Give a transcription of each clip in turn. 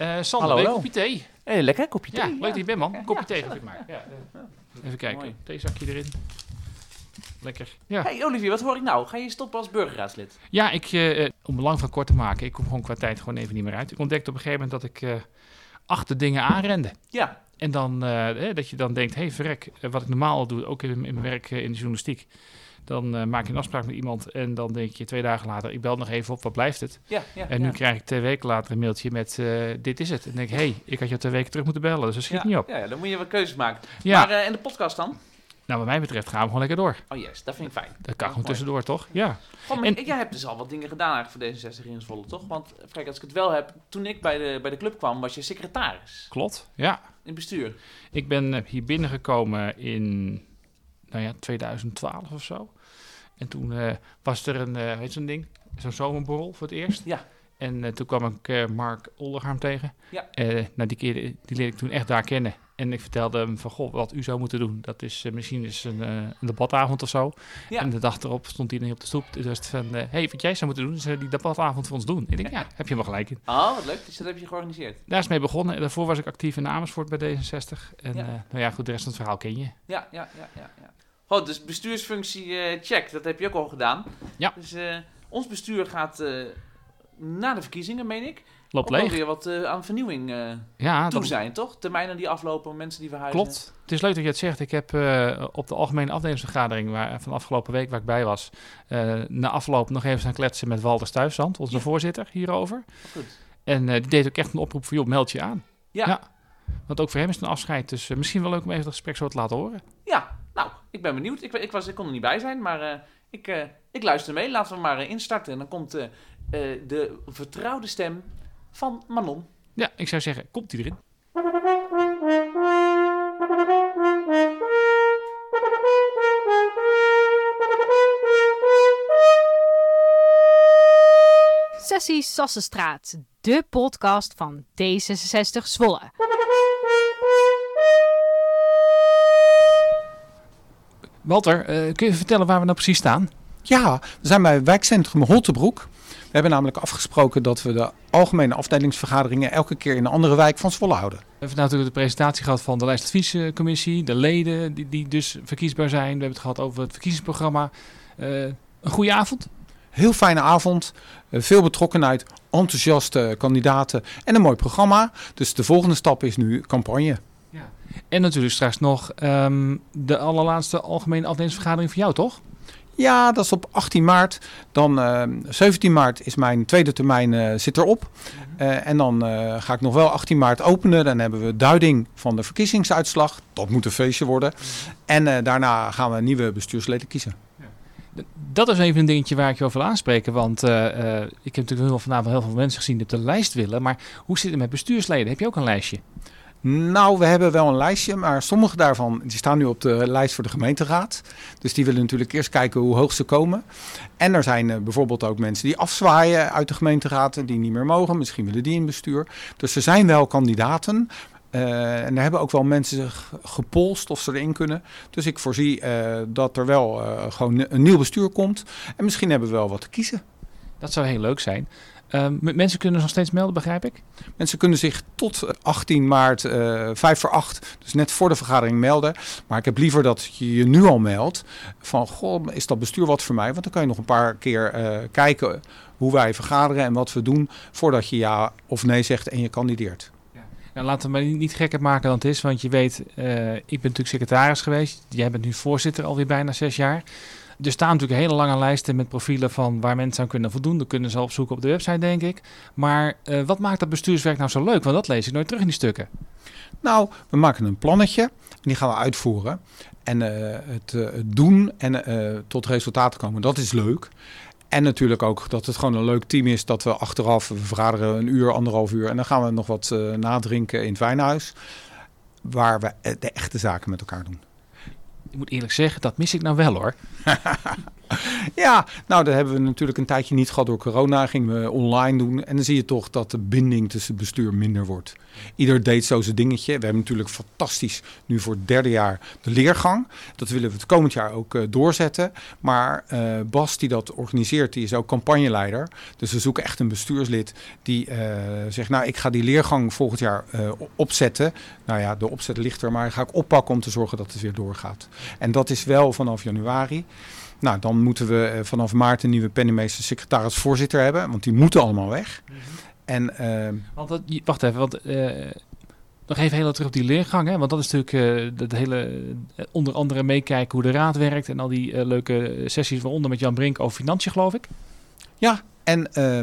Eh Sander, Hallo, hallo. kopje thee. Hey, lekker kopje Ja, thee. leuk dat je bent, man. Ja, kopje ja, thee ga ik maken. Ja. Even kijken. Mooi. Theezakje erin. Lekker. Ja, Hey Olivier, wat hoor ik nou? Ga je stoppen als burgerraadslid? ja ik, eh, eh, om het lang van kort te maken, ik kom gewoon qua tijd gewoon even niet meer uit. Ik ontdekte op een gegeven moment dat ik eh achter dingen aanrende. Ja. En dan, eh, eh, dat je dan denkt, hé hey, verrek, eh, wat ik normaal doe, ook in, in mijn werk eh, in de journalistiek. Dan eh, maak je een afspraak met iemand en dan denk je twee dagen later, ik bel nog even op, wat blijft het? Ja, ja. En nu ja. krijg ik twee weken later een mailtje met, eh, dit is het. En denk ik, hé, hey, ik had je twee weken terug moeten bellen, dus dat schiet niet op. Ja, dan moet je wat keuzes maken. Maar eh, en de podcast dan? nou wat mij betreft gaan we gewoon lekker door. Oh yes, dat vind ik fijn. Dat kan gewoon mooi. tussendoor, toch? Ja. Goh, En- jij hebt dus al wat dingen gedaan eigenlijk voor D66 in Zwolle, toch? Want eh, kijk, als ik het wel heb, toen ik bij de, bij de club kwam, was je secretaris Klopt, ja. in bestuur. Ik ben eh, hier binnengekomen in nou ja, 2012 of zo. En toen eh, was er een, eh weet je zo'n ding, zo'n zomerborrel voor het eerst. Ja. En eh, toen kwam ik Mark Olderharm tegen. Ja. Nou, die, keer, die leerde ik toen echt daar kennen. En ik vertelde hem van, goh, wat u zou moeten doen. Dat is eh, misschien eens een, eh, een debatavond of zo. Ja. En de dag erop stond hij op de stoep. Dus van, hé, hey, wat jij zou moeten doen, is eh, die debatavond voor ons doen. Ik denk, ja, heb je wel gelijk in. Oh, wat leuk. Dus dat heb je georganiseerd. Daar is mee begonnen. En daarvoor was ik actief in Amersfoort bij D66. En Ja. eh, nou ja, goed, de rest van het verhaal ken je. Ja, ja, ja, ja. ja. Goed, dus bestuursfunctie eh, check, dat heb je ook al gedaan. Ja. Dus eh, ons bestuur gaat eh, na de verkiezingen, meen ik, Loopt leeg. weer wat eh, aan vernieuwing eh Ja, toe dat zijn, toch? Termijnen die aflopen, mensen die verhuizen. klopt. Het is leuk dat je het zegt. Ik heb eh, op de algemene afdelingsvergadering waar, van afgelopen week waar ik bij was, na afloop nog even staan kletsen met Walter Stuyvesant, onze Ja. voorzitter, hierover. Goed. En die deed ook echt een oproep voor, joh, meld je aan. Ja. Ja. Want ook voor hem is het een afscheid. Dus misschien wel leuk om even het gesprek zo te laten horen. Ja, nou, ik ben benieuwd. Ik, ik, was, ik kon er niet bij zijn, maar ik, ik luister mee. Laten we maar instarten. En dan komt de vertrouwde stem van Manon. Ja, ik zou zeggen, komt hij erin? Sessie Sassenstraat, de podcast van D66 Zwolle. Walter, eh, kun je vertellen waar we nou precies staan? Ja, we zijn bij wijkcentrum Holtebroek. We hebben namelijk afgesproken dat we de algemene afdelingsvergaderingen elke keer in een andere wijk van Zwolle houden. We hebben natuurlijk de presentatie gehad van de lijstadviescommissie, de leden die, die dus verkiesbaar zijn. We hebben het gehad over het verkiezingsprogramma. Eh, een goede avond. Heel fijne avond, eh, veel betrokkenheid, enthousiaste kandidaten en een mooi programma. Dus de volgende stap is nu campagne. En natuurlijk straks nog ehm, de allerlaatste algemene afdelingsvergadering van jou, toch? Ja, dat is op 18 maart. Dan eh, 17 maart is mijn tweede termijn eh, zit erop. Eh, en dan ga ik nog wel 18 maart openen. Dan hebben we duiding van de verkiezingsuitslag. Dat moet een feestje worden. En eh, daarna gaan we nieuwe bestuursleden kiezen. Dat is even een dingetje waar ik je over wil aanspreken. Want ik heb natuurlijk vanavond heel veel mensen gezien die op de lijst willen. Maar hoe zit het met bestuursleden? Heb je ook een lijstje? Nou, we hebben wel een lijstje, maar sommige daarvan die staan nu op de lijst voor de gemeenteraad. Dus die willen natuurlijk eerst kijken hoe hoog ze komen. En er zijn eh, bijvoorbeeld ook mensen die afzwaaien uit de gemeenteraad en die niet meer mogen. Misschien willen die in bestuur. Dus er zijn wel kandidaten. Eh, en er hebben ook wel mensen zich gepolst of ze erin kunnen. Dus ik voorzie eh, dat er wel gewoon een nieuw bestuur komt. En misschien hebben we wel wat te kiezen. Dat zou heel leuk zijn. Ehm, mensen kunnen nog steeds melden, begrijp ik? Mensen kunnen zich tot 18 maart eh 5 voor 8, dus net voor de vergadering, melden. Maar ik heb liever dat je je nu al meldt van, goh, is dat bestuur wat voor mij? Want dan kan je nog een paar keer eh, kijken hoe wij vergaderen en wat we doen voordat je ja of nee zegt en je kandideert. Nou, laten we maar niet- gekker maken dan het is. Want je weet, eh, ik ben natuurlijk secretaris geweest. Jij bent nu voorzitter alweer bijna zes jaar. Er staan natuurlijk hele lange lijsten met profielen van waar mensen aan kunnen voldoen. Dat kunnen ze opzoeken op de website, denk ik. Maar eh, wat maakt dat bestuurswerk nou zo leuk? Want dat lees ik nooit terug in die stukken. Nou, we maken een plannetje en die gaan we uitvoeren. En eh, het, eh, het doen en tot resultaten komen, dat is leuk. En natuurlijk ook dat het gewoon een leuk team is. Dat we achteraf, we vergaderen een uur, anderhalf uur. En dan gaan we nog wat nadrinken in het wijnhuis. Waar we de echte zaken met elkaar doen. Ik moet eerlijk zeggen, dat mis ik nou wel hoor. Ja, nou, dat hebben we natuurlijk een tijdje niet gehad door corona. Gingen we online doen. En dan zie je toch dat de binding tussen bestuur minder wordt. Ieder deed zo zijn dingetje. We hebben natuurlijk fantastisch nu voor het derde jaar de leergang. Dat willen we het komend jaar ook uh, doorzetten. Maar uh, Bas, die dat organiseert, die is ook campagneleider. Dus we zoeken echt een bestuurslid die uh, zegt... nou, ik ga die leergang volgend jaar opzetten. Nou ja, de opzet ligt er, maar ga ik oppakken om te zorgen dat het weer doorgaat. En dat is wel vanaf januari. Nou, dan moeten we eh, vanaf maart een nieuwe penningmeester secretaris-voorzitter hebben, want die moeten allemaal weg. Mm -hmm. En, uh, want dat, wacht even, want uh, nog even heel terug op die leergang, hè? want dat is natuurlijk uh, het hele, onder andere meekijken hoe de raad werkt en al die leuke sessies waaronder met Jan Brink over financiën, geloof ik. Ja, en uh,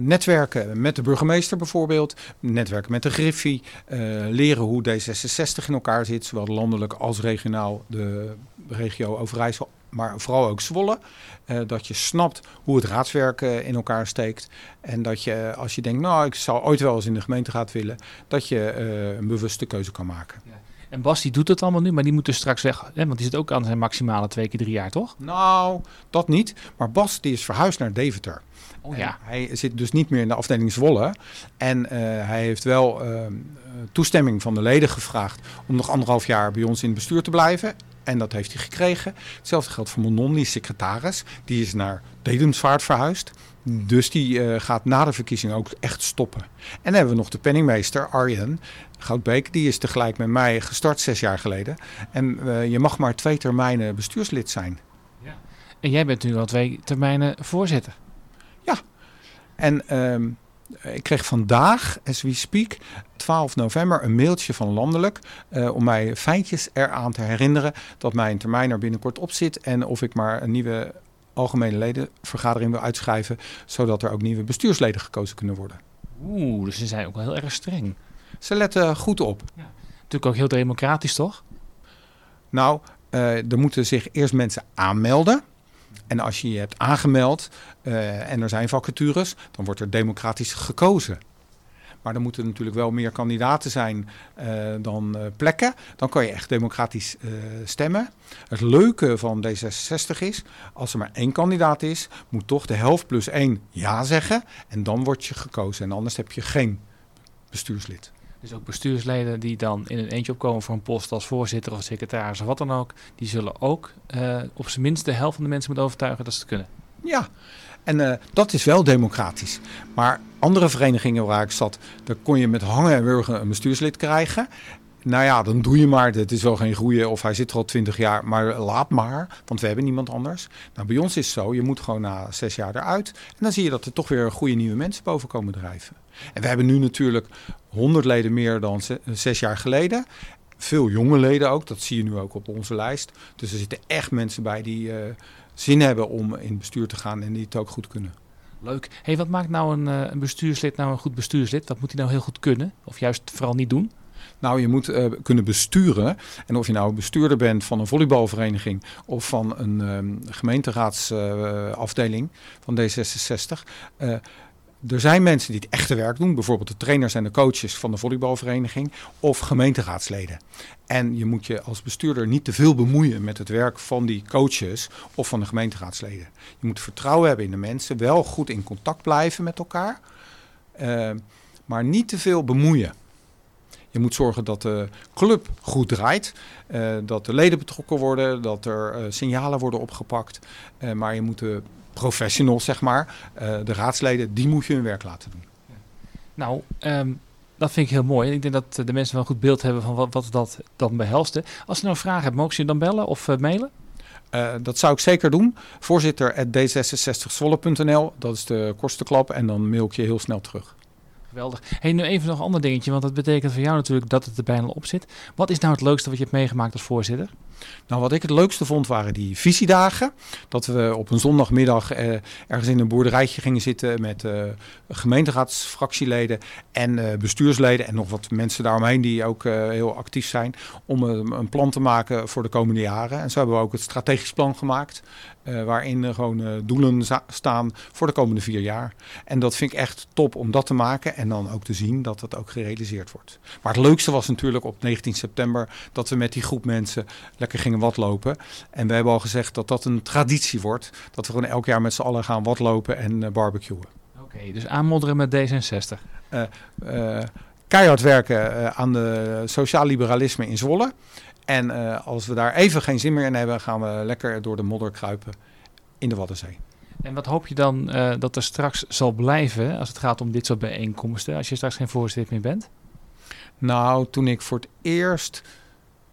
netwerken met de burgemeester bijvoorbeeld, netwerken met de Griffie, uh, leren hoe D66 in elkaar zit, zowel landelijk als regionaal, de regio Overijssel, maar vooral ook Zwolle. Uh, dat je snapt hoe het raadswerk in elkaar steekt. En dat je, als je denkt, nou, ik zou ooit wel eens in de gemeenteraad willen, dat je een bewuste keuze kan maken. Ja. En Bas die doet het allemaal nu, maar die moet dus straks weg. Hè? Want die zit ook aan zijn maximale twee keer drie jaar, toch? Nou, dat niet. Maar Bas die is verhuisd naar Deventer. Oh, ja. Hij zit dus niet meer in de afdeling Zwolle. En hij heeft wel uh, toestemming van de leden gevraagd om nog anderhalf jaar bij ons in het bestuur te blijven. En dat heeft hij gekregen. Hetzelfde geldt voor Monon, die is secretaris. Die is naar Dedemsvaart verhuisd. Dus die uh, gaat na de verkiezing ook echt stoppen. En dan hebben we nog de penningmeester, Arjen Goudbeek. Die is tegelijk met mij gestart zes jaar geleden. En uh, je mag maar twee termijnen bestuurslid zijn. Ja. En jij bent nu al twee termijnen voorzitter. Ja. En um, ik kreeg vandaag, as we speak, 12 november, een mailtje van Landelijk. Uh, om mij feitjes eraan te herinneren dat mijn termijn er binnenkort op zit. En of ik maar een nieuwe algemene ledenvergadering wil uitschrijven. Zodat er ook nieuwe bestuursleden gekozen kunnen worden. Oeh, dus ze zijn ook wel heel erg streng. Ze letten goed op. Ja. Natuurlijk ook heel democratisch, toch? Nou, uh, er moeten zich eerst mensen aanmelden. En als je je hebt aangemeld uh, en er zijn vacatures, dan wordt er democratisch gekozen. Maar er moeten natuurlijk wel meer kandidaten zijn uh, dan uh, plekken. Dan kan je echt democratisch stemmen. Het leuke van D66 is, als er maar één kandidaat is, moet toch de helft plus één ja zeggen. En dan word je gekozen. En anders heb je geen bestuurslid. Dus ook bestuursleden die dan in een eentje opkomen voor een post als voorzitter of secretaris of wat dan ook, die zullen ook op zijn minst de helft van de mensen moeten overtuigen dat ze het kunnen. Ja, en uh, dat is wel democratisch. Maar andere verenigingen waar ik zat, daar kon je met hangen en wurgen een bestuurslid krijgen. Nou ja, dan doe je maar. Het is wel geen goede of hij zit er al twintig jaar. Maar laat maar, want we hebben niemand anders. Nou, bij ons is het zo, je moet gewoon na zes jaar eruit. En dan zie je dat er toch weer goede nieuwe mensen boven komen drijven. En we hebben nu natuurlijk honderd leden meer dan zes jaar geleden. Veel jonge leden ook, dat zie je nu ook op onze lijst. Dus er zitten echt mensen bij die... Uh, zin hebben om in bestuur te gaan en die het ook goed kunnen. Leuk. Hey, wat maakt nou een, uh, een bestuurslid nou een goed bestuurslid? Wat moet hij nou heel goed kunnen? Of juist vooral niet doen? Nou, je moet uh, kunnen besturen. En of je nou bestuurder bent van een volleybalvereniging of van een um, gemeenteraadsafdeling uh, van D66 er zijn mensen die het echte werk doen, bijvoorbeeld de trainers en de coaches van de volleybalvereniging of gemeenteraadsleden. En je moet je als bestuurder niet te veel bemoeien met het werk van die coaches of van de gemeenteraadsleden. Je moet vertrouwen hebben in de mensen, wel goed in contact blijven met elkaar, maar niet te veel bemoeien. Je moet zorgen dat de club goed draait, uh, dat de leden betrokken worden, dat er uh, signalen worden opgepakt. maar je moet de professionals, zeg maar, de raadsleden, die moet je hun werk laten doen. Nou, um, dat vind ik heel mooi. Ik denk dat de mensen wel een goed beeld hebben van wat, wat dat dan behelst. Als je nou vragen hebt, mogen ze je dan bellen of uh, mailen? Uh, dat zou ik zeker doen. Voorzitter d66zwolle.nl, dat is de kortste klap. En dan mail ik je heel snel terug. Geweldig. Hey, nu even nog een ander dingetje, want dat betekent voor jou natuurlijk dat het er bijna op zit. Wat is nou het leukste wat je hebt meegemaakt als voorzitter? Nou, wat ik het leukste vond waren die visiedagen. Dat we op een zondagmiddag eh, ergens in een boerderijtje gingen zitten met eh, gemeenteraadsfractieleden en eh, bestuursleden en nog wat mensen daaromheen die ook eh, heel actief zijn om een plan te maken voor de komende jaren. En zo hebben we ook het strategisch plan gemaakt. eh, waarin gewoon eh, doelen staan voor de komende vier jaar. En dat vind ik echt top om dat te maken en dan ook te zien dat dat ook gerealiseerd wordt. Maar het leukste was natuurlijk op 19 september dat we met die groep mensen lekker gingen watlopen. En we hebben al gezegd dat dat een traditie wordt. Dat we gewoon elk jaar met z'n allen gaan watlopen en eh, barbecuen. Oké, dus aanmodderen met D66. Eh, keihard werken eh, aan de sociaal liberalisme in Zwolle. En eh, als we daar even geen zin meer in hebben, gaan we lekker door de modder kruipen in de Waddenzee. En wat hoop je dan eh, dat er straks zal blijven als het gaat om dit soort bijeenkomsten, als je straks geen voorzitter meer bent? Nou, toen ik voor het eerst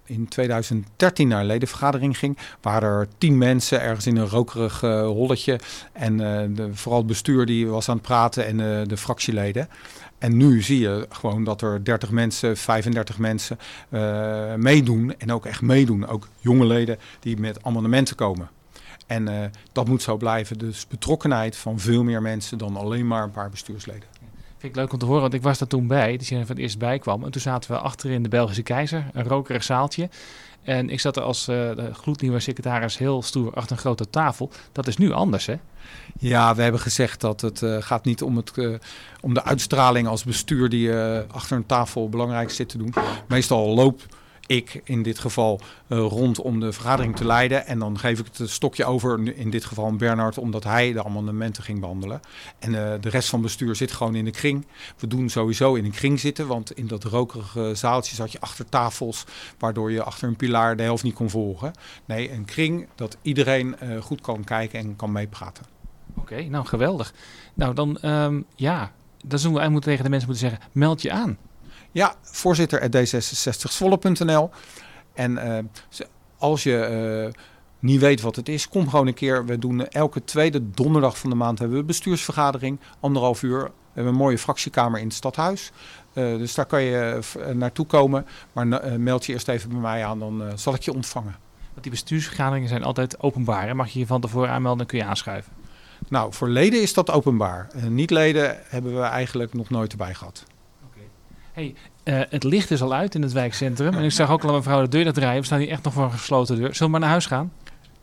in 2013 naar een ledenvergadering ging, waren er tien mensen ergens in een rokerig eh, holletje. En eh, de, vooral het bestuur die was aan het praten en eh, de fractieleden. En nu zie je gewoon dat er 30 mensen, 35 mensen meedoen. En ook echt meedoen. Ook jonge leden die met amendementen komen. En dat moet zo blijven. Dus betrokkenheid van veel meer mensen dan alleen maar een paar bestuursleden. Vind ik leuk om te horen, want ik was daar toen bij, dus je van het eerst bij kwam. En toen zaten we achterin de Belgische keizer, een rokerig zaaltje. En ik zat er als eh, gloednieuwe secretaris heel stoer achter een grote tafel. Dat is nu anders, hè? Ja, we hebben gezegd dat het eh, gaat niet om, het, eh, om de uitstraling als bestuur die achter een tafel belangrijk zit te doen. Meestal loop ik in dit geval eh, rond om de vergadering te leiden. En dan geef ik het stokje over, in dit geval aan Bernard, omdat hij de amendementen ging behandelen. En eh, de rest van het bestuur zit gewoon in de kring. We doen sowieso in een kring zitten, want in dat rokerige zaaltje zat je achter tafels, waardoor je achter een pilaar de helft niet kon volgen. Nee, een kring dat iedereen eh, goed kan kijken en kan meepraten. Oké, nou geweldig. Nou dan, ehm, ja, dan zullen we eigenlijk tegen de mensen moeten zeggen, meld je aan. Ja, voorzitter at d66zwolle.nl. En eh, als je eh, niet weet wat het is, kom gewoon een keer. We doen eh, elke tweede donderdag van de maand hebben we een bestuursvergadering. Anderhalf uur. We hebben een mooie fractiekamer in het stadhuis. Eh, dus daar kan je eh, eh, naartoe komen. Maar eh, meld je eerst even bij mij aan, dan eh, zal ik je ontvangen. Want die bestuursvergaderingen zijn altijd openbaar. Hè? Mag je je van tevoren aanmelden, dan kun je aanschuiven. Nou, voor leden is dat openbaar. Eh, Niet-leden hebben we eigenlijk nog nooit erbij gehad. Hey, eh, het licht is al uit in het wijkcentrum. En ik zag ook al een mevrouw de deur draaien. We staan hier echt nog voor een gesloten deur. Zullen we maar naar huis gaan?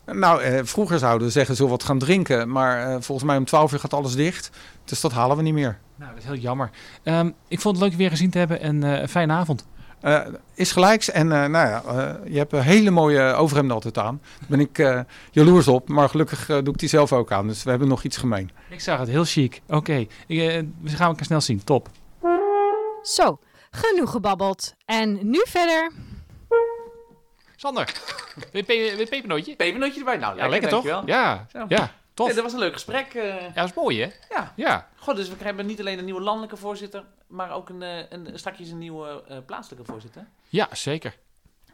Nou, eh, vroeger zouden we zeggen, zullen we wat gaan drinken? Maar eh, volgens mij om 12 uur gaat alles dicht. Dus dat halen we niet meer. Nou, dat is heel jammer. Ehm, ik vond het leuk je weer gezien te hebben en eh, fijne avond. Eh, is gelijks. En nou ja, je hebt een hele mooie overhemd altijd aan. Daar ben ik jaloers op. Maar gelukkig doe ik die zelf ook aan. Dus we hebben nog iets gemeen. Ik zag het, heel chic. Oké, we gaan elkaar snel zien. Top. Zo, genoeg gebabbeld. En nu verder. Sander, weer, pe weer pepernootje? Pepernootje erbij. Nou, Ja, lekker toch? dankjewel. Ja, Zo. ja, tof. Dat was een leuk gesprek. eh. Ja, dat is mooi hè? ja. Ja. God, dus we hebben niet alleen een nieuwe landelijke voorzitter, maar ook een, eh, een, straks een nieuwe eh, plaatselijke voorzitter. Ja, zeker.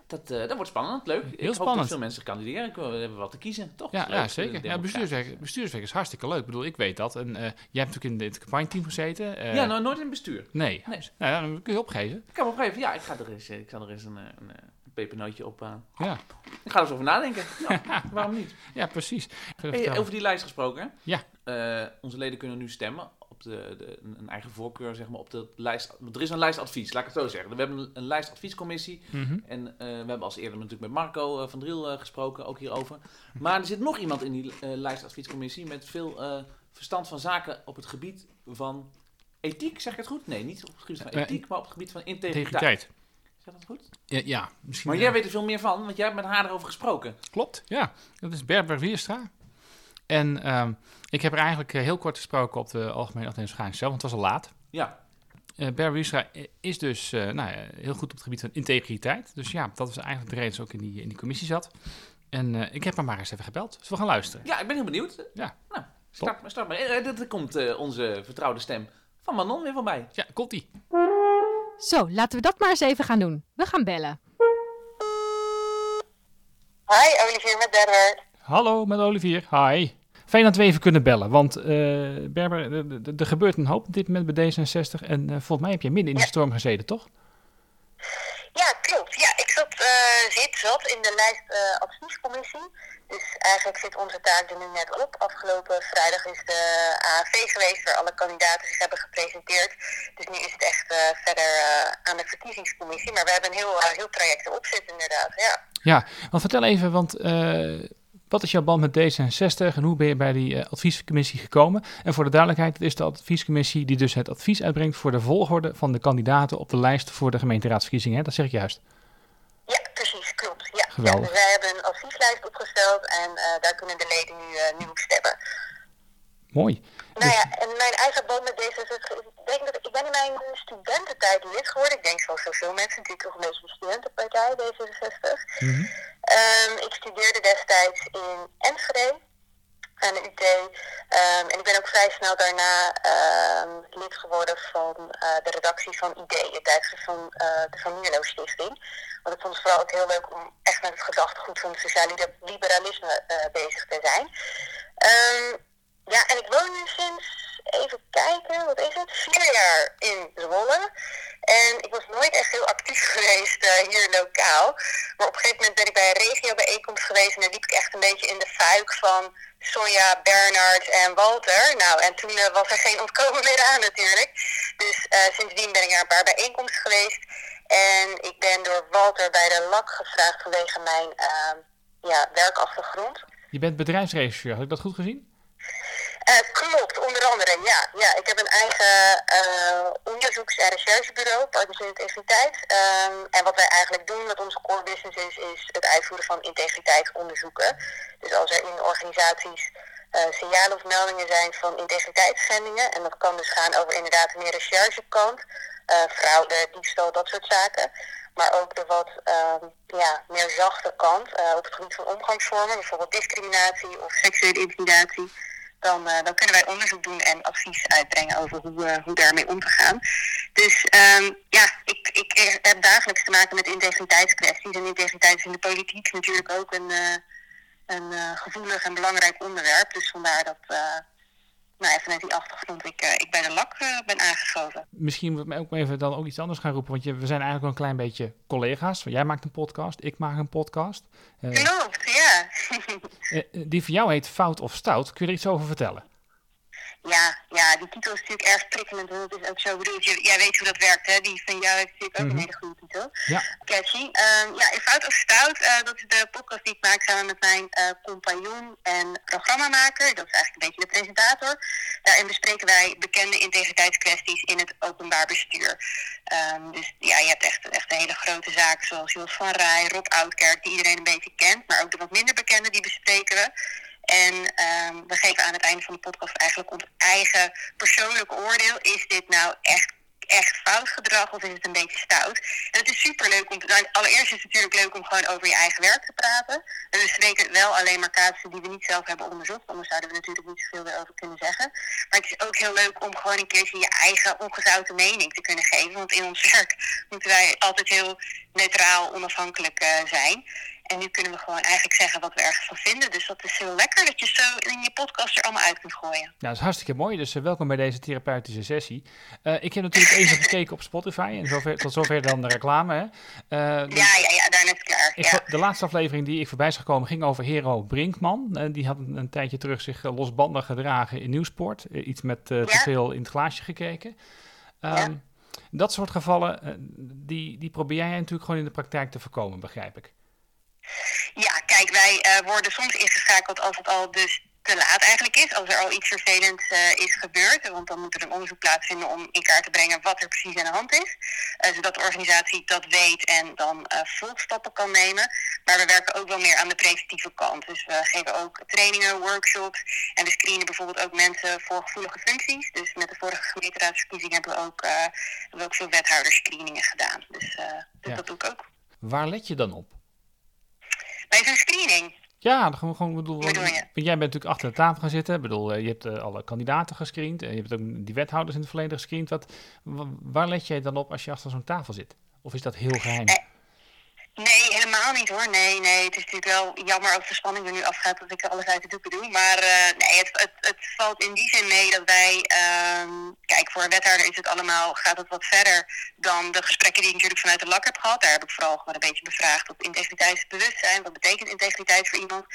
Dat, eh, dat wordt spannend, leuk. ik hoop spannend. dat veel mensen kandideren. Ik We hebben wat te kiezen, toch? Ja, ja de zeker. Ja, bestuurswerk, bestuurswerk is hartstikke leuk. Ik bedoel, ik weet dat. En eh, jij hebt natuurlijk in het campagneteam gezeten. eh, Ja, nou nooit in het bestuur. Nee. Nee. Nou dan kun je opgeven. Ik kan opgeven, ja, ik ga er eens, eh, ik ga er eens een, eh, een, eh, een pepernootje op. eh, Ja, ik ga er eens over nadenken. Ja, waarom niet? ja precies. Hey, over die lijst gesproken. Ja. Eh, onze leden kunnen nu stemmen op de, de, een, eigen voorkeur, zeg maar, op de lijst. Er is een lijstadvies, laat ik het zo zeggen. We hebben een, een lijstadviescommissie. Mhm. En eh, we hebben als eerder natuurlijk met Marco eh, van Driel eh, gesproken, ook hierover. Maar er zit nog iemand in die eh, lijstadviescommissie met veel verstand van zaken op het gebied van ethiek, zeg ik het goed? Nee, niet op het gebied van ethiek, maar op het gebied van integriteit. Integriteit. Zeg dat goed? Ja, ja, misschien. Maar jij weet er veel meer van, want jij hebt met haar erover gesproken. Klopt, ja. Dat is Berber Wierstra. En ehm, ik heb er eigenlijk eh, heel kort gesproken op de Algemene Afdelingsvergadering zelf, want het was al laat. Ja, Eh Berber Wierstra is dus eh, nou, ja, heel goed op het gebied van integriteit. Dus ja, dat was eigenlijk de reden dat ze ook in die, in die commissie zat. En eh, ik heb haar maar eens even gebeld. Dus we gaan luisteren. ja ik ben heel benieuwd. Ja. Nou, start, maar, start maar. Eh, eh, Er komt eh, onze vertrouwde stem van Manon weer voorbij. Ja, komt-ie. Zo, laten we dat maar eens even gaan doen. We gaan bellen. Hi, Olivier met Berber. Hallo, met Olivier. Hi. Fijn dat we even kunnen bellen, want eh, Berber, er- gebeurt een hoop op dit moment bij D66. En eh, volgens mij heb je midden in de storm gezeten, toch? Ja, klopt. Ja, ik zat, eh, zit, zat in de lijst adviescommissie. Dus eigenlijk zit onze taak er nu net op. Afgelopen vrijdag is de AFV geweest waar alle kandidaten zich hebben gepresenteerd. Dus nu is het echt verder aan de verkiezingscommissie. Maar we hebben een heel, heel traject erop zitten inderdaad, ja. Ja, want vertel even, want eh, Wat is jouw band met D66 en hoe ben je bij die eh, adviescommissie gekomen? En voor de duidelijkheid, het is de adviescommissie die dus het advies uitbrengt voor de volgorde van de kandidaten op de lijst voor de gemeenteraadsverkiezingen. Hè? Dat zeg ik juist. Ja, precies, klopt. Ja. Geweldig. Ja, dus wij hebben een advieslijst opgesteld en eh, daar kunnen de leden nu, eh, nu op stemmen. Mooi. Nou Dus- ja, en mijn eigen band met D66 is, ik denk dat ik ben in mijn studententijd lid geworden. Ik denk zoals zoveel mensen natuurlijk toch een beetje de studentenpartij D66. Mhm. Ehm, ik studeerde destijds in Enschede aan de UT. Ehm, en ik ben ook vrij snel daarna ehm, lid geworden van eh, de redactie van ID, het tijdschrift van eh, de Van Mierlo Stichting. Want ik vond het vooral ook heel leuk om echt met het gedachtegoed van het sociaal liber- liberalisme eh, bezig te zijn. Ja, en ik woon nu sinds, even kijken, wat is het? Vier jaar in Zwolle. En ik was nooit echt heel actief geweest eh, hier lokaal. Maar op een gegeven moment ben ik bij een regiobijeenkomst geweest en dan liep ik echt een beetje in de fuik van Sonja, Bernard en Walter. Nou, en toen eh, was er geen ontkomen meer aan natuurlijk. Dus eh, sindsdien ben ik naar een paar bijeenkomsten geweest. En ik ben door Walter bij de LAK gevraagd vanwege mijn eh, ja, werkachtergrond. Je bent bedrijfsregisseur, had ik dat goed gezien? Eh, klopt, onder andere, ja. ja. Ik heb een eigen eh, onderzoeks- en recherchebureau, Partners in Integriteit. Ehm, en wat wij eigenlijk doen, wat onze core business is, is het uitvoeren van integriteitsonderzoeken. Dus als er in organisaties eh, signalen of meldingen zijn van integriteitsschendingen, en dat kan dus gaan over inderdaad meer recherchekant, fraude, diefstal, dat soort zaken. Maar ook de wat ehm, ja, meer zachte kant op het gebied van omgangsvormen, bijvoorbeeld discriminatie of seksuele intimidatie dan, eh, dan kunnen wij onderzoek doen en advies uitbrengen over hoe, eh, hoe daarmee om te gaan. Dus ehm, ja, ik, ik heb dagelijks te maken met integriteitskwesties. En integriteit is in de politiek natuurlijk ook een, eh, een gevoelig en belangrijk onderwerp. Dus vandaar dat, nou ja, vanuit die achtergrond ik, ik bij de LAK ben aangeschoven. Misschien moet ik ook even dan ook iets anders gaan roepen, want je, we zijn eigenlijk wel een klein beetje collega's. Jij maakt een podcast, ik maak een podcast. Eh, Klopt, die van jou heet Fout of Stout. Kun je er iets over vertellen? Ja, ja, die titel is natuurlijk erg prikkelend. En dat is ook zo bedoeld. Jij weet hoe dat werkt, hè? Die van jou heeft natuurlijk ook Mhm. een hele goede titel. Ja. Catchy. Ehm, ja, in Fout of Stout, eh, dat is de podcast die ik maak samen met mijn eh, compagnon en programmamaker. Dat is eigenlijk een beetje de presentator. Daarin bespreken wij bekende integriteitskwesties in het openbaar bestuur. Ehm, dus ja, je hebt echt, echt een hele grote zaak zoals Jos van Rij, Rob Oudkerk, die iedereen een beetje kent. Maar ook de wat minder bekende, die bespreken we. En ehm, we geven aan het einde van de podcast eigenlijk ons eigen persoonlijke oordeel. Is dit nou echt, echt fout gedrag of is het een beetje stout? En het is super leuk om. Nou, allereerst is het natuurlijk leuk om gewoon over je eigen werk te praten. En we bespreken wel alleen maar casussen die we niet zelf hebben onderzocht. Anders zouden we natuurlijk niet zoveel erover kunnen zeggen. Maar het is ook heel leuk om gewoon een keertje je eigen ongezouten mening te kunnen geven. Want in ons werk moeten wij altijd heel neutraal, onafhankelijk eh, zijn. En nu kunnen we gewoon eigenlijk zeggen wat we ergens van vinden. Dus dat is heel lekker dat je zo in je podcast er allemaal uit kunt gooien. Nou, dat is hartstikke mooi. Dus eh, welkom bij deze therapeutische sessie. Eh, ik heb natuurlijk even gekeken op Spotify. En zover, tot zover dan de reclame. Hè. Eh, dus Ja, ja, ja, daarna is klaar. ik, Ja. De laatste aflevering die ik voorbij zag komen ging over Hero Brinkman. Die had een, een tijdje terug zich losbandig gedragen in Nieuwsport. Iets met te veel in het glaasje gekeken. Ehm, Ja. Dat soort gevallen, die, die probeer jij natuurlijk gewoon in de praktijk te voorkomen, begrijp ik. Ja, kijk, wij eh, worden soms ingeschakeld als het al dus te laat eigenlijk is. Als er al iets vervelends eh, is gebeurd. Want dan moet er een onderzoek plaatsvinden om in kaart te brengen wat er precies aan de hand is. Eh, zodat de organisatie dat weet en dan volgstappen kan nemen. Maar we werken ook wel meer aan de preventieve kant. Dus we geven ook trainingen, workshops. En we screenen bijvoorbeeld ook mensen voor gevoelige functies. Dus met de vorige gemeenteraadsverkiezing hebben we ook, hebben we ook veel wethouderscreeningen gedaan. Dus, Ja. dat doe ik ook. Waar let je dan op? Bij zo'n screening. Ja, dan gewoon, gewoon bedoel, bedoel je? want jij bent natuurlijk achter de tafel gaan zitten. Ik bedoel, eh, je hebt eh, alle kandidaten gescreend. en je hebt ook die wethouders in het verleden gescreend. Wat, wa- waar let jij dan op als je achter zo'n tafel zit? Of is dat heel geheim? Eh, Nee, helemaal niet hoor. Nee, nee. Het is natuurlijk wel jammer als de spanning er nu afgaat dat ik alles uit de doeken doe. Maar eh, nee, het, het, het valt in die zin mee dat wij... ehm, kijk, voor een wethouder is het allemaal, gaat het wat verder dan de gesprekken die ik natuurlijk vanuit de LAK heb gehad. Daar heb ik vooral gewoon een beetje bevraagd op integriteitsbewustzijn. Wat betekent integriteit voor iemand?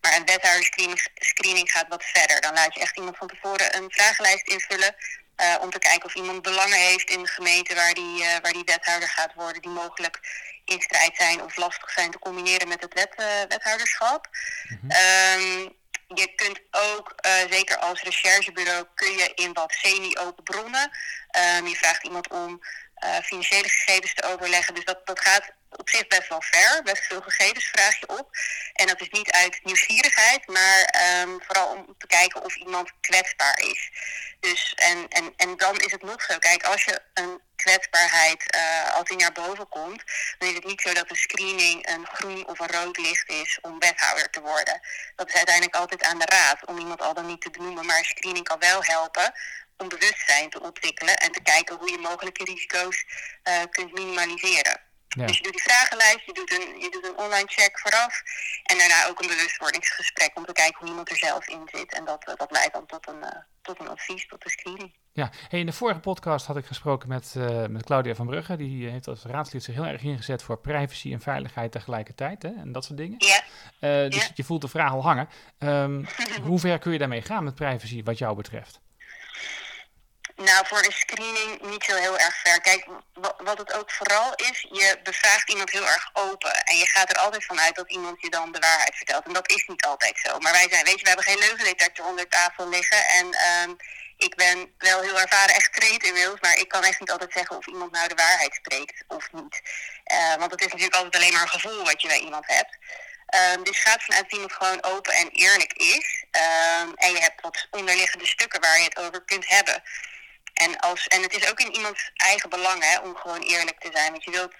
Maar een wethouderscreening screening gaat wat verder. Dan laat je echt iemand van tevoren een vragenlijst invullen. eh, om te kijken of iemand belangen heeft in de gemeente waar die, eh, waar die wethouder gaat worden. Die mogelijk in strijd zijn of lastig zijn te combineren met het wet, uh, wethouderschap. Ehm, je kunt ook, uh, zeker als recherchebureau, kun je in wat semi-open bronnen. Um, je vraagt iemand om uh, financiële gegevens te overleggen. Dus dat, dat gaat op zich best wel ver. Best veel gegevens vraag je op. En dat is niet uit nieuwsgierigheid, maar um, vooral om te kijken of iemand kwetsbaar is. Dus, en, en, en dan is het nog zo. Kijk, als je een kwetsbaarheid, uh, als die naar boven komt, dan is het niet zo dat een screening een groen of een rood licht is om wethouder te worden. Dat is uiteindelijk altijd aan de raad om iemand al dan niet te benoemen. Maar een screening kan wel helpen om bewustzijn te ontwikkelen en te kijken hoe je mogelijke risico's uh, kunt minimaliseren. Ja. Dus je doet die vragenlijst, je doet, een, je doet een online check vooraf en daarna ook een bewustwordingsgesprek om te kijken hoe iemand er zelf in zit. En dat, dat leidt dan tot een, uh, tot een advies, tot een screening. Ja, hey, in de vorige podcast had ik gesproken met, uh, met Claudia van Brugge. Die heeft als raadslid zich heel erg ingezet voor privacy en veiligheid tegelijkertijd hè, en dat soort dingen. Ja. Uh, dus ja. je voelt de vraag al hangen. Um, hoe ver kun je daarmee gaan met privacy wat jou betreft? Nou, voor een screening niet zo heel erg ver. Kijk, wat het ook vooral is, je bevraagt iemand heel erg open. En je gaat er altijd vanuit dat iemand je dan de waarheid vertelt. En dat is niet altijd zo. Maar wij zijn, weet je, we hebben geen leugendetector onder tafel liggen. En um, ik ben wel heel ervaren en getraind inmiddels. Maar ik kan echt niet altijd zeggen of iemand nou de waarheid spreekt of niet. Uh, want het is natuurlijk altijd alleen maar een gevoel wat je bij iemand hebt. Um, dus gaat vanuit dat iemand gewoon open en eerlijk is. Um, en je hebt wat onderliggende stukken waar je het over kunt hebben. En, als, en het is ook in iemands eigen belang hè, om gewoon eerlijk te zijn. Want je wilt,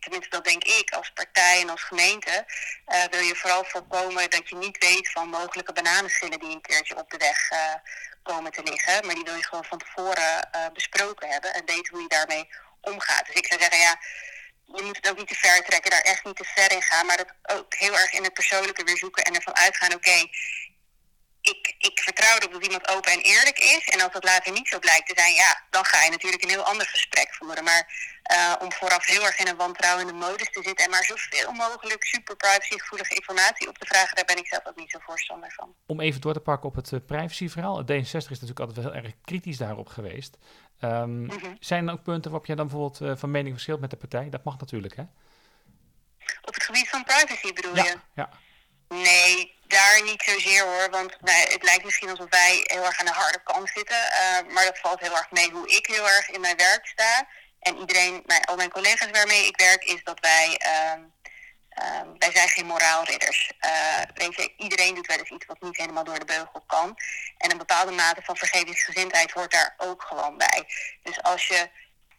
tenminste dat denk ik, als partij en als gemeente, uh, wil je vooral voorkomen dat je niet weet van mogelijke bananenschillen die een keertje op de weg uh, komen te liggen. Maar die wil je gewoon van tevoren uh, besproken hebben en weten hoe je daarmee omgaat. Dus ik zou zeggen, ja, je moet het ook niet te ver trekken, daar echt niet te ver in gaan. Maar dat ook heel erg in het persoonlijke weer zoeken en ervan uitgaan, oké, ik, ik vertrouw erop dat iemand open en eerlijk is. En als dat later niet zo blijkt te zijn, ja, dan ga je natuurlijk een heel ander gesprek voeren. Maar uh, om vooraf heel erg in een wantrouwende modus te zitten en maar zoveel mogelijk super privacygevoelige informatie op te vragen, daar ben ik zelf ook niet zo voorstander van. Om even door te pakken op het uh, privacyverhaal. Het D66 is natuurlijk altijd wel heel erg kritisch daarop geweest. Um, mm-hmm. Zijn er ook punten waarop jij dan bijvoorbeeld uh, van mening verschilt met de partij? Dat mag natuurlijk, hè? Op het gebied van privacy bedoel ja, je? Ja. Nee, daar niet zozeer hoor. Want nou, het lijkt misschien alsof wij heel erg aan de harde kant zitten. Uh, maar dat valt heel erg mee hoe ik heel erg in mijn werk sta. En iedereen, mijn, al mijn collega's waarmee ik werk, is dat wij. Uh, uh, wij zijn geen moraalridders. Uh, weet je, iedereen doet wel eens iets wat niet helemaal door de beugel kan. En een bepaalde mate van vergevingsgezindheid hoort daar ook gewoon bij. Dus als je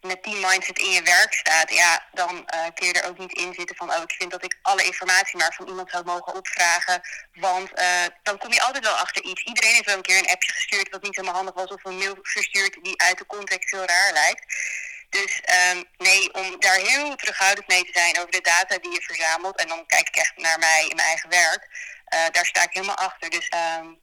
met die mindset in je werk staat, ja, dan uh, kun je er ook niet in zitten van, oh, ik vind dat ik alle informatie maar van iemand zou mogen opvragen. Want uh, dan kom je altijd wel achter iets. Iedereen heeft wel een keer een appje gestuurd wat niet helemaal handig was, of een mail verstuurd die uit de context heel raar lijkt. Dus um, nee, om daar heel terughoudend mee te zijn over de data die je verzamelt, en dan kijk ik echt naar mij in mijn eigen werk, uh, daar sta ik helemaal achter. Dus um,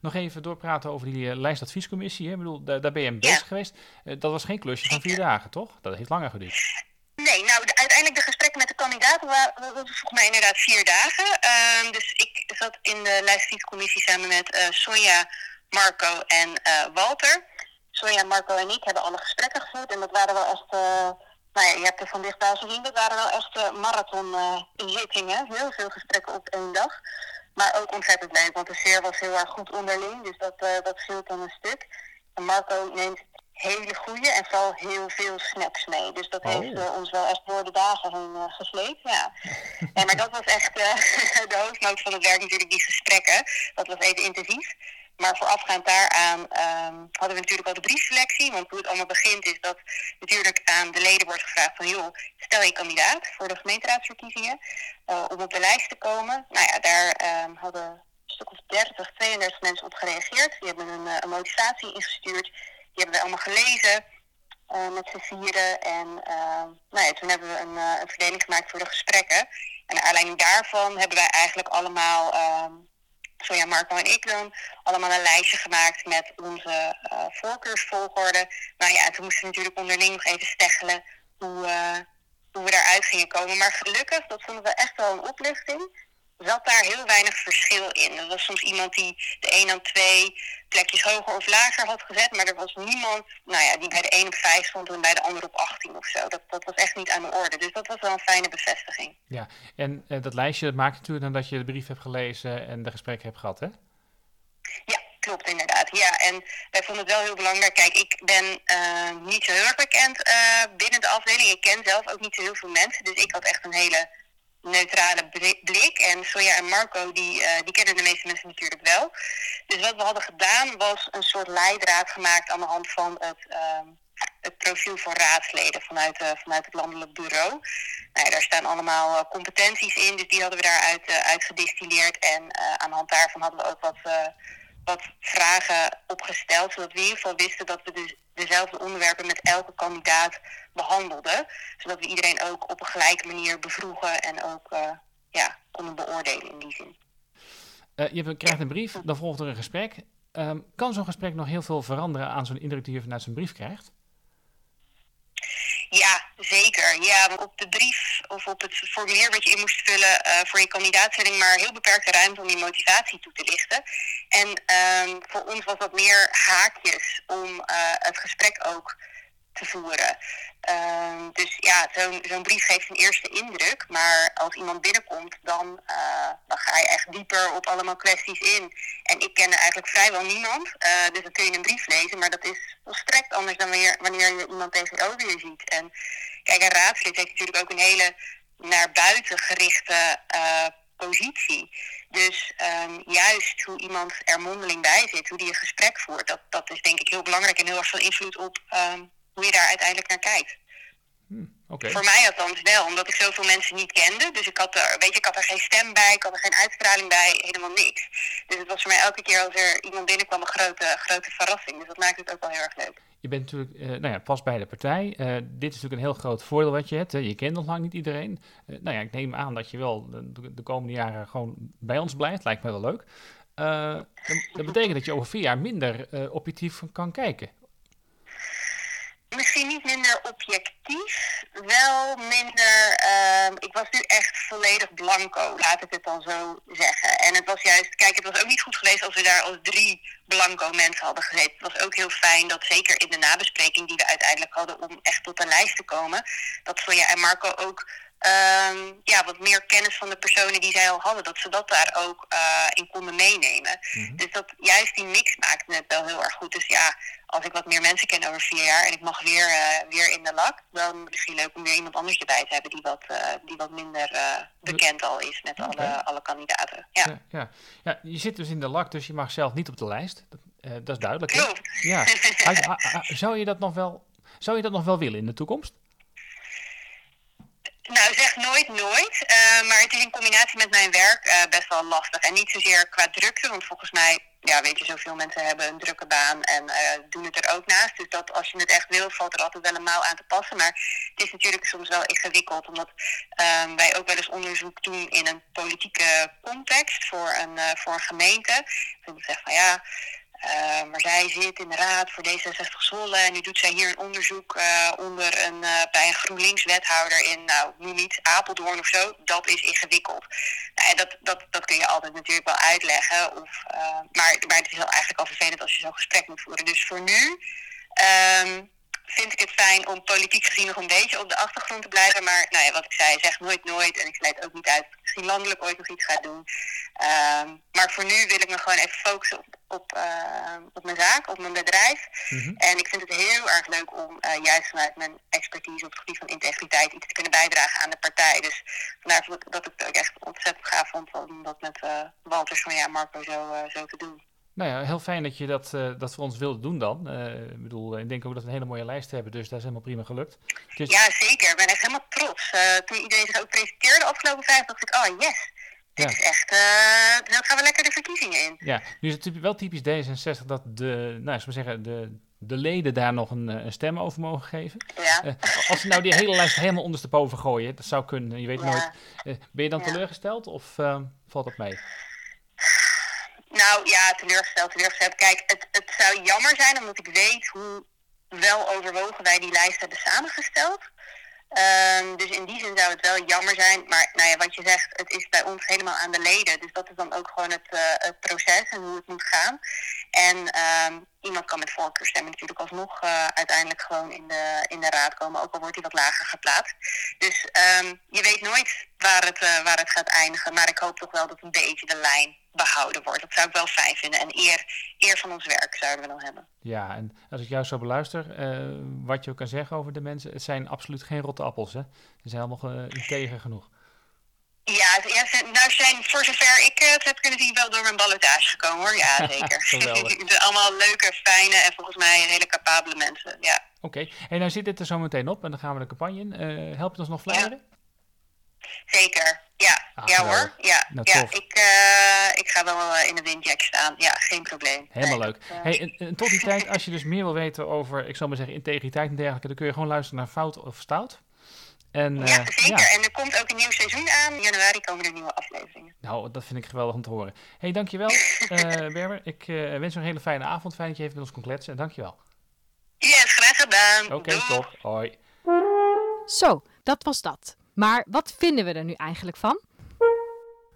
nog even doorpraten over die uh, lijstadviescommissie. Hè? Ik bedoel, daar, daar ben je mee bezig ja. geweest. Uh, dat was geen klusje van vier dagen, toch? Dat heeft langer geduurd. Nee, nou de, uiteindelijk de gesprekken met de kandidaten waren volgens mij inderdaad vier dagen. Uh, dus ik zat in de lijstadviescommissie samen met uh, Sonja, Marco en Walter. Sonja, Marco en ik hebben alle gesprekken gevoerd. En dat waren wel echt, nou ja, je hebt er van dichtbij gezien, dat waren wel echt marathon zittingen. Heel veel gesprekken op één dag. Maar ook ontzettend leuk, want de sfeer was heel erg goed onderling. Dus dat, uh, dat scheelt dan een stuk. En Marco neemt hele goede en vooral heel veel snaps mee. Dus dat oh. heeft uh, ons wel echt door de dagen heen uh, gesleept. Ja. ja, maar dat was echt de hoofdnoot van het werk natuurlijk, die gesprekken. Dat was even intensief. Maar voorafgaand daaraan um, hadden we natuurlijk al de briefselectie. Want hoe het allemaal begint is dat natuurlijk aan de leden wordt gevraagd van... joh, stel je kandidaat voor de gemeenteraadsverkiezingen uh, om op de lijst te komen. Nou ja, daar um, hadden een stuk of 30, 32 mensen op gereageerd. Die hebben een, een motivatie ingestuurd. Die hebben we allemaal gelezen uh, met z'n vieren. En uh, nou ja, toen hebben we een, een verdeling gemaakt voor de gesprekken. En naar aanleiding daarvan hebben wij eigenlijk allemaal... Um, Sonja, Marco en ik dan, allemaal een lijstje gemaakt met onze uh, voorkeursvolgorde. Nou ja, toen moesten we natuurlijk onderling nog even steggelen hoe, uh, hoe we daaruit gingen komen. Maar gelukkig, dat vonden we echt wel een oplichting. Zat daar heel weinig verschil in. Er was soms iemand die de een aan twee plekjes hoger of lager had gezet, maar er was niemand nou ja, die bij de een op vijf stond en bij de ander op 18 of zo. Dat, dat was echt niet aan de orde. Dus dat was wel een fijne bevestiging. Ja, en uh, dat lijstje dat maak je natuurlijk nadat je de brief hebt gelezen en de gesprekken hebt gehad, hè? Ja, klopt inderdaad. Ja, en wij vonden het wel heel belangrijk. Kijk, ik ben uh, niet zo heel erg bekend uh, binnen de afdeling. Ik ken zelf ook niet zo heel veel mensen. Dus ik had echt een hele neutrale blik. En Soja en Marco, die, uh, die kennen de meeste mensen natuurlijk wel. Dus wat we hadden gedaan was een soort leidraad gemaakt aan de hand van het, uh, het profiel van raadsleden vanuit, uh, vanuit het landelijk bureau. Nou ja, daar staan allemaal uh, competenties in, dus die hadden we daaruit uh, uit gedistilleerd. En aan de hand daarvan hadden we ook wat, wat vragen opgesteld, zodat we in ieder geval wisten dat we dus dezelfde onderwerpen met elke kandidaat behandelden. Zodat we iedereen ook op een gelijke manier bevroegen en ook uh, ja, konden beoordelen in die zin. Uh, je krijgt een brief, dan volgt er een gesprek. Um, kan zo'n gesprek nog heel veel veranderen aan zo'n indruk die je vanuit zijn brief krijgt? Ja, zeker. Ja, op de brief of op het formulier wat je in moest vullen uh, voor je kandidaatstelling, maar heel beperkte ruimte om die motivatie toe te lichten. En um, voor ons was dat meer haakjes om uh, het gesprek ook te voeren. Uh, dus ja, zo'n brief geeft een eerste indruk. Maar als iemand binnenkomt, dan, uh, dan ga je echt dieper op allemaal kwesties in. En ik ken eigenlijk vrijwel niemand. Uh, dus dan kun je een brief lezen. Maar dat is volstrekt anders dan wanneer, wanneer je iemand tegenover je ziet. En kijk, een raadslid heeft natuurlijk ook een hele naar buiten gerichte positie. Dus um, juist hoe iemand er mondeling bij zit, hoe die een gesprek voert, dat, dat is denk ik heel belangrijk en heel erg veel invloed op um, hoe je daar uiteindelijk naar kijkt. Hmm, okay. Voor mij althans wel, omdat ik zoveel mensen niet kende. Dus ik had, er, weet je, ik had er geen stem bij, ik had er geen uitstraling bij, helemaal niks. Dus het was voor mij elke keer als er iemand binnenkwam een grote, grote verrassing. Dus dat maakt het ook wel heel erg leuk. Je bent natuurlijk, uh, nou ja, pas bij de partij. Uh, dit is natuurlijk een heel groot voordeel wat je hebt. Hè. Je kent nog lang niet iedereen. Uh, nou ja, ik neem aan dat je wel de, de, komende jaren gewoon bij ons blijft. Lijkt me wel leuk. Dat, dat, betekent dat je over vier jaar minder objectief kan kijken objectief, wel minder. Uh, ik was nu echt volledig blanco, laat ik het dan zo zeggen. En het was juist, kijk, het was ook niet goed geweest als we daar als drie blanco mensen hadden gezeten. Het was ook heel fijn dat, zeker in de nabespreking die we uiteindelijk hadden om echt tot een lijst te komen, dat Sonja en Marco ook um, ja, wat meer kennis van de personen die zij al hadden, dat ze dat daar ook uh, in konden meenemen. Mm-hmm. Dus dat juist die mix maakt het wel heel erg goed. Dus ja, als ik wat meer mensen ken over vier jaar en ik mag weer, uh, weer in de lak, dan misschien leuk om weer iemand anders erbij te hebben die wat, uh, die wat minder bekend al is met okay. alle, alle kandidaten. Ja. Ja, ja. ja, je zit dus in de lak, dus je mag zelf niet op de lijst. Dat, dat is duidelijk. Klopt. Ja. zou, je dat nog wel, zou je dat nog wel willen in de toekomst? Nou, zeg nooit nooit. Uh, maar het is in combinatie met mijn werk uh, best wel lastig. En niet zozeer qua drukte, want volgens mij, ja, weet je, zoveel mensen hebben een drukke baan en uh, doen het er ook naast. Dus dat als je het echt wil, valt er altijd wel een mouw aan te passen. Maar het is natuurlijk soms wel ingewikkeld, omdat um, wij ook wel eens onderzoek doen in een politieke context voor een, voor een gemeente. Dus ik zeg van ja. Uh, maar zij zit in de raad voor D66 Zwolle en nu doet zij hier een onderzoek uh, onder een, uh, bij een GroenLinks-wethouder in, nou, nu niet Apeldoorn of zo. Dat is ingewikkeld. Nou, dat, dat, dat kun je altijd natuurlijk wel uitleggen. Of, maar, maar het is wel eigenlijk al vervelend als je zo'n gesprek moet voeren. Dus voor nu um, vind ik het fijn om politiek gezien nog een beetje op de achtergrond te blijven. Maar nou ja, wat ik zei, zeg nooit nooit. En ik sluit ook niet uit dat ik misschien landelijk ooit nog iets ga doen. Um, maar voor nu wil ik me gewoon even focussen op, op, uh, op mijn zaak, op mijn bedrijf. Mm-hmm. En ik vind het heel erg leuk om uh, juist vanuit mijn expertise op het gebied van integriteit iets te kunnen bijdragen aan de partij. Dus vandaar dat ik het ook echt ontzettend gaaf vond om dat met uh, Walter, Sonja en Marco zo, zo te doen. Nou ja, heel fijn dat je dat, uh, dat voor ons wilde doen dan. Uh, ik bedoel, ik denk ook dat we een hele mooie lijst hebben, dus dat is helemaal prima gelukt. Dus... Ja, zeker. Ik ben echt helemaal trots. Uh, toen iedereen zich ook presenteerde afgelopen vrijdag, dacht ik, oh yes, dit ja. is echt, dan gaan we lekker de verkiezingen in. Ja, nu is het wel typisch D66 dat de, nou, ik zeggen, de, de leden daar nog een, een stem over mogen geven. Ja. als ze nou die hele lijst helemaal ondersteboven gooien, dat zou kunnen, je weet ja. nooit. ben je dan teleurgesteld of valt dat mee? Nou ja, teleurgesteld, teleurgesteld. Kijk, het, het zou jammer zijn omdat ik weet hoe wel overwogen wij die lijst hebben samengesteld. Ehm, dus in die zin zou het wel jammer zijn. Maar nou ja, wat je zegt, het is bij ons helemaal aan de leden. Dus dat is dan ook gewoon het, eh, het proces en hoe het moet gaan. En ehm, iemand kan met voorkeurstemmen natuurlijk alsnog uh, uiteindelijk gewoon in de, in de raad komen. Ook al wordt hij wat lager geplaatst. Dus ehm, je weet nooit waar het, uh, waar het gaat eindigen. Maar ik hoop toch wel dat een beetje de lijn behouden wordt. Dat zou ik wel fijn vinden. En eer, eer van ons werk zouden we dan hebben. Ja, en als ik jou zo beluister, uh, wat je ook kan zeggen over de mensen, het zijn absoluut geen rotte appels. Hè? Ze zijn allemaal uh, integer genoeg. Ja, ja nou zijn voor zover ik het heb kunnen zien wel door mijn ballotage gekomen hoor. Ja, zeker. allemaal leuke, fijne en volgens mij hele capabele mensen. Ja. Oké, okay. en nou zit dit er zo meteen op en dan gaan we de campagne in. Uh, help je ons nog flyeren? Ja. Zeker, ja. Ah, ja hoor, ja. Nou, ja ik, uh, ik ga wel in de windjack staan. Ja, geen probleem. Helemaal leuk. Uh, hey, en, en, tot die tijd, als je dus meer wil weten over, ik zal maar zeggen, integriteit en dergelijke, dan kun je gewoon luisteren naar Fout of Stout. En, ja, uh, zeker. Ja. En er komt ook een nieuw seizoen aan. In januari komen er nieuwe afleveringen. Nou, dat vind ik geweldig om te horen. hey, dankjewel, uh, Berber. Ik uh, wens je een hele fijne avond. Fijn dat je even met ons kon kletsen. En dankjewel. Yes, graag gedaan. Oké, okay, top. Hoi. Zo, dat was dat. Maar wat vinden we er nu eigenlijk van?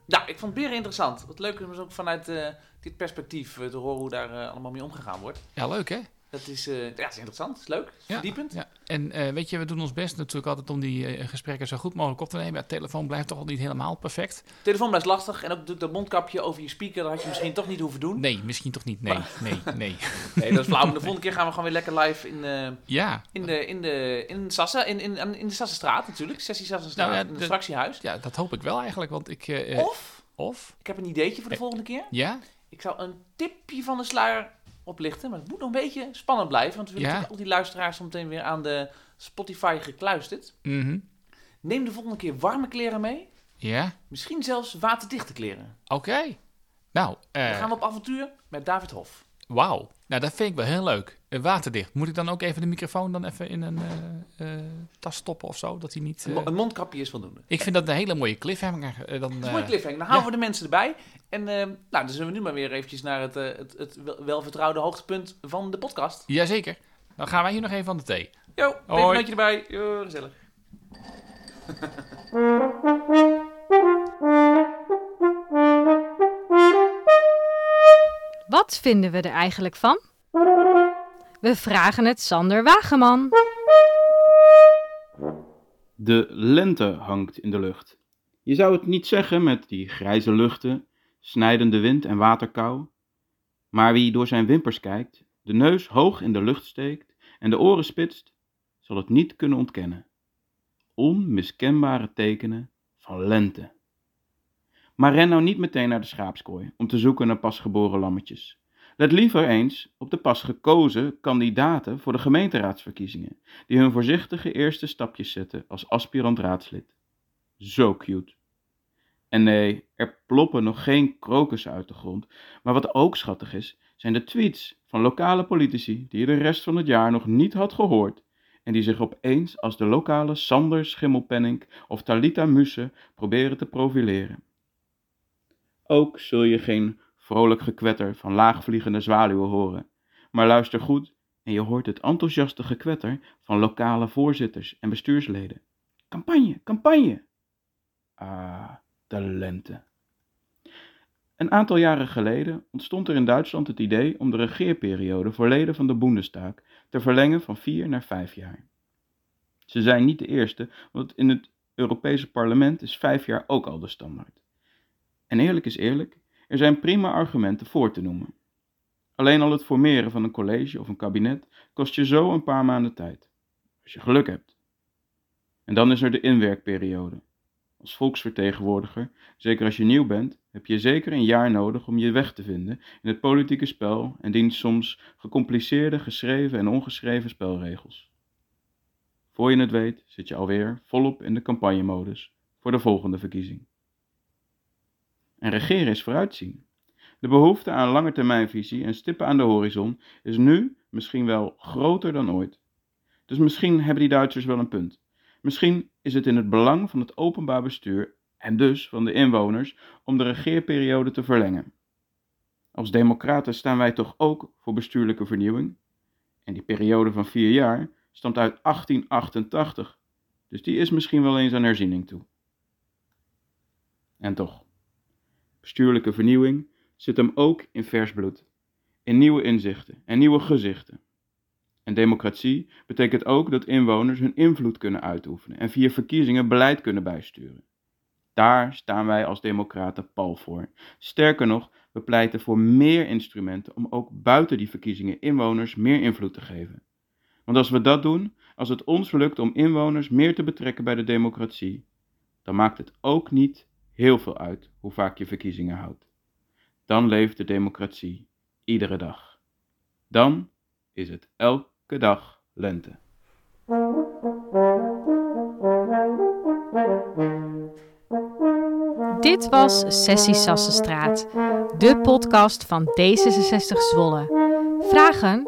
Nou, ik vond het weer interessant. Wat leuk is ook vanuit uh, dit perspectief te horen hoe daar uh, allemaal mee omgegaan wordt. Ja, leuk hè? Dat is, uh, ja, is interessant, is leuk, is ja, verdiepend. Ja. En uh, weet je, we doen ons best natuurlijk altijd om die uh, gesprekken zo goed mogelijk op te nemen. Ja, telefoon blijft toch al niet helemaal perfect. Telefoon blijft lastig en ook dat mondkapje over je speaker, dat had je misschien toch niet hoeven doen. Nee, misschien toch niet. Nee, maar, nee, nee. nee, dat is flauw. De volgende keer gaan we gewoon weer lekker live in, ja. in de, in de, in Sassa, in, in, in de Sassenstraat natuurlijk. Sessie Sassenstraat, nou, ja, in het fractiehuis. Ja, dat hoop ik wel eigenlijk, want ik... of, of? Ik heb een ideetje voor de volgende keer. Ja? Ik zou een tipje van de sluier oplichten. Maar het moet nog een beetje spannend blijven. Want we willen ja. al die luisteraars meteen weer aan de Spotify gekluisterd. Mm -hmm. Neem de volgende keer warme kleren mee. Ja. Misschien zelfs waterdichte kleren. Oké. Okay. Nou, uh... Dan gaan we op avontuur met David Hof. Wauw. Nou, dat vind ik wel heel leuk. Uh, waterdicht. Moet ik dan ook even de microfoon dan even in een uh, uh, tas stoppen of zo? Dat hij niet... Een mondkapje is voldoende. Ik vind dat een hele mooie cliffhanger. dan, een mooie cliffhanger. Dan houden ja. we de mensen erbij. En nou, dan zullen we nu maar weer eventjes naar het, het, het welvertrouwde hoogtepunt van de podcast. Jazeker. Dan gaan wij hier nog even van de thee. Jo, pepernootje erbij. Jo, gezellig. Wat vinden we er eigenlijk van? We vragen het Sander Wageman. De lente hangt in de lucht. Je zou het niet zeggen met die grijze luchten, snijdende wind en waterkou. Maar wie door zijn wimpers kijkt, de neus hoog in de lucht steekt en de oren spitst, zal het niet kunnen ontkennen. Onmiskenbare tekenen van lente. Maar ren nou niet meteen naar de schaapskooi om te zoeken naar pasgeboren lammetjes. Let liever eens op de pas gekozen kandidaten voor de gemeenteraadsverkiezingen, die hun voorzichtige eerste stapjes zetten als aspirant raadslid. Zo cute. En nee, er ploppen nog geen krokussen uit de grond, maar wat ook schattig is, zijn de tweets van lokale politici die je de rest van het jaar nog niet had gehoord en die zich opeens als de lokale Sander Schimmelpenning of Talita Muse proberen te profileren. Ook zul je geen vrolijk gekwetter van laagvliegende zwaluwen horen, maar luister goed en je hoort het enthousiaste gekwetter van lokale voorzitters en bestuursleden. Campagne, campagne! Ah, de lente. Een aantal jaren geleden ontstond er in Duitsland het idee om de regeerperiode voor leden van de Bundestag te verlengen van vier naar vijf jaar. Ze zijn niet de eerste, want in het Europese parlement is vijf jaar ook al de standaard. En eerlijk is eerlijk, er zijn prima argumenten voor te noemen. Alleen al het formeren van een college of een kabinet kost je zo een paar maanden tijd. Als je geluk hebt. En dan is er de inwerkperiode. Als volksvertegenwoordiger, zeker als je nieuw bent, heb je zeker een jaar nodig om je weg te vinden in het politieke spel en dient soms gecompliceerde geschreven en ongeschreven spelregels. Voor je het weet zit je alweer volop in de campagnemodus voor de volgende verkiezing. En regeren is vooruitzien. De behoefte aan langetermijnvisie en stippen aan de horizon is nu misschien wel groter dan ooit. Dus misschien hebben die Duitsers wel een punt. Misschien is het in het belang van het openbaar bestuur en dus van de inwoners om de regeerperiode te verlengen. Als democraten staan wij toch ook voor bestuurlijke vernieuwing? En die periode van vier jaar stamt uit 1888. dus die is misschien wel eens aan herziening toe. En toch, bestuurlijke vernieuwing zit hem ook in vers bloed, in nieuwe inzichten en nieuwe gezichten. En democratie betekent ook dat inwoners hun invloed kunnen uitoefenen en via verkiezingen beleid kunnen bijsturen. Daar staan wij als democraten pal voor. Sterker nog, we pleiten voor meer instrumenten om ook buiten die verkiezingen inwoners meer invloed te geven. Want als we dat doen, als het ons lukt om inwoners meer te betrekken bij de democratie, dan maakt het ook niet heel veel uit hoe vaak je verkiezingen houdt. Dan leeft de democratie iedere dag. Dan is het elke dag lente. Dit was Sessie Sassenstraat, de podcast van D66 Zwolle. Vragen,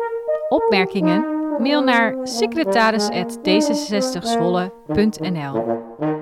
opmerkingen, mail naar secretaris.d66zwolle.nl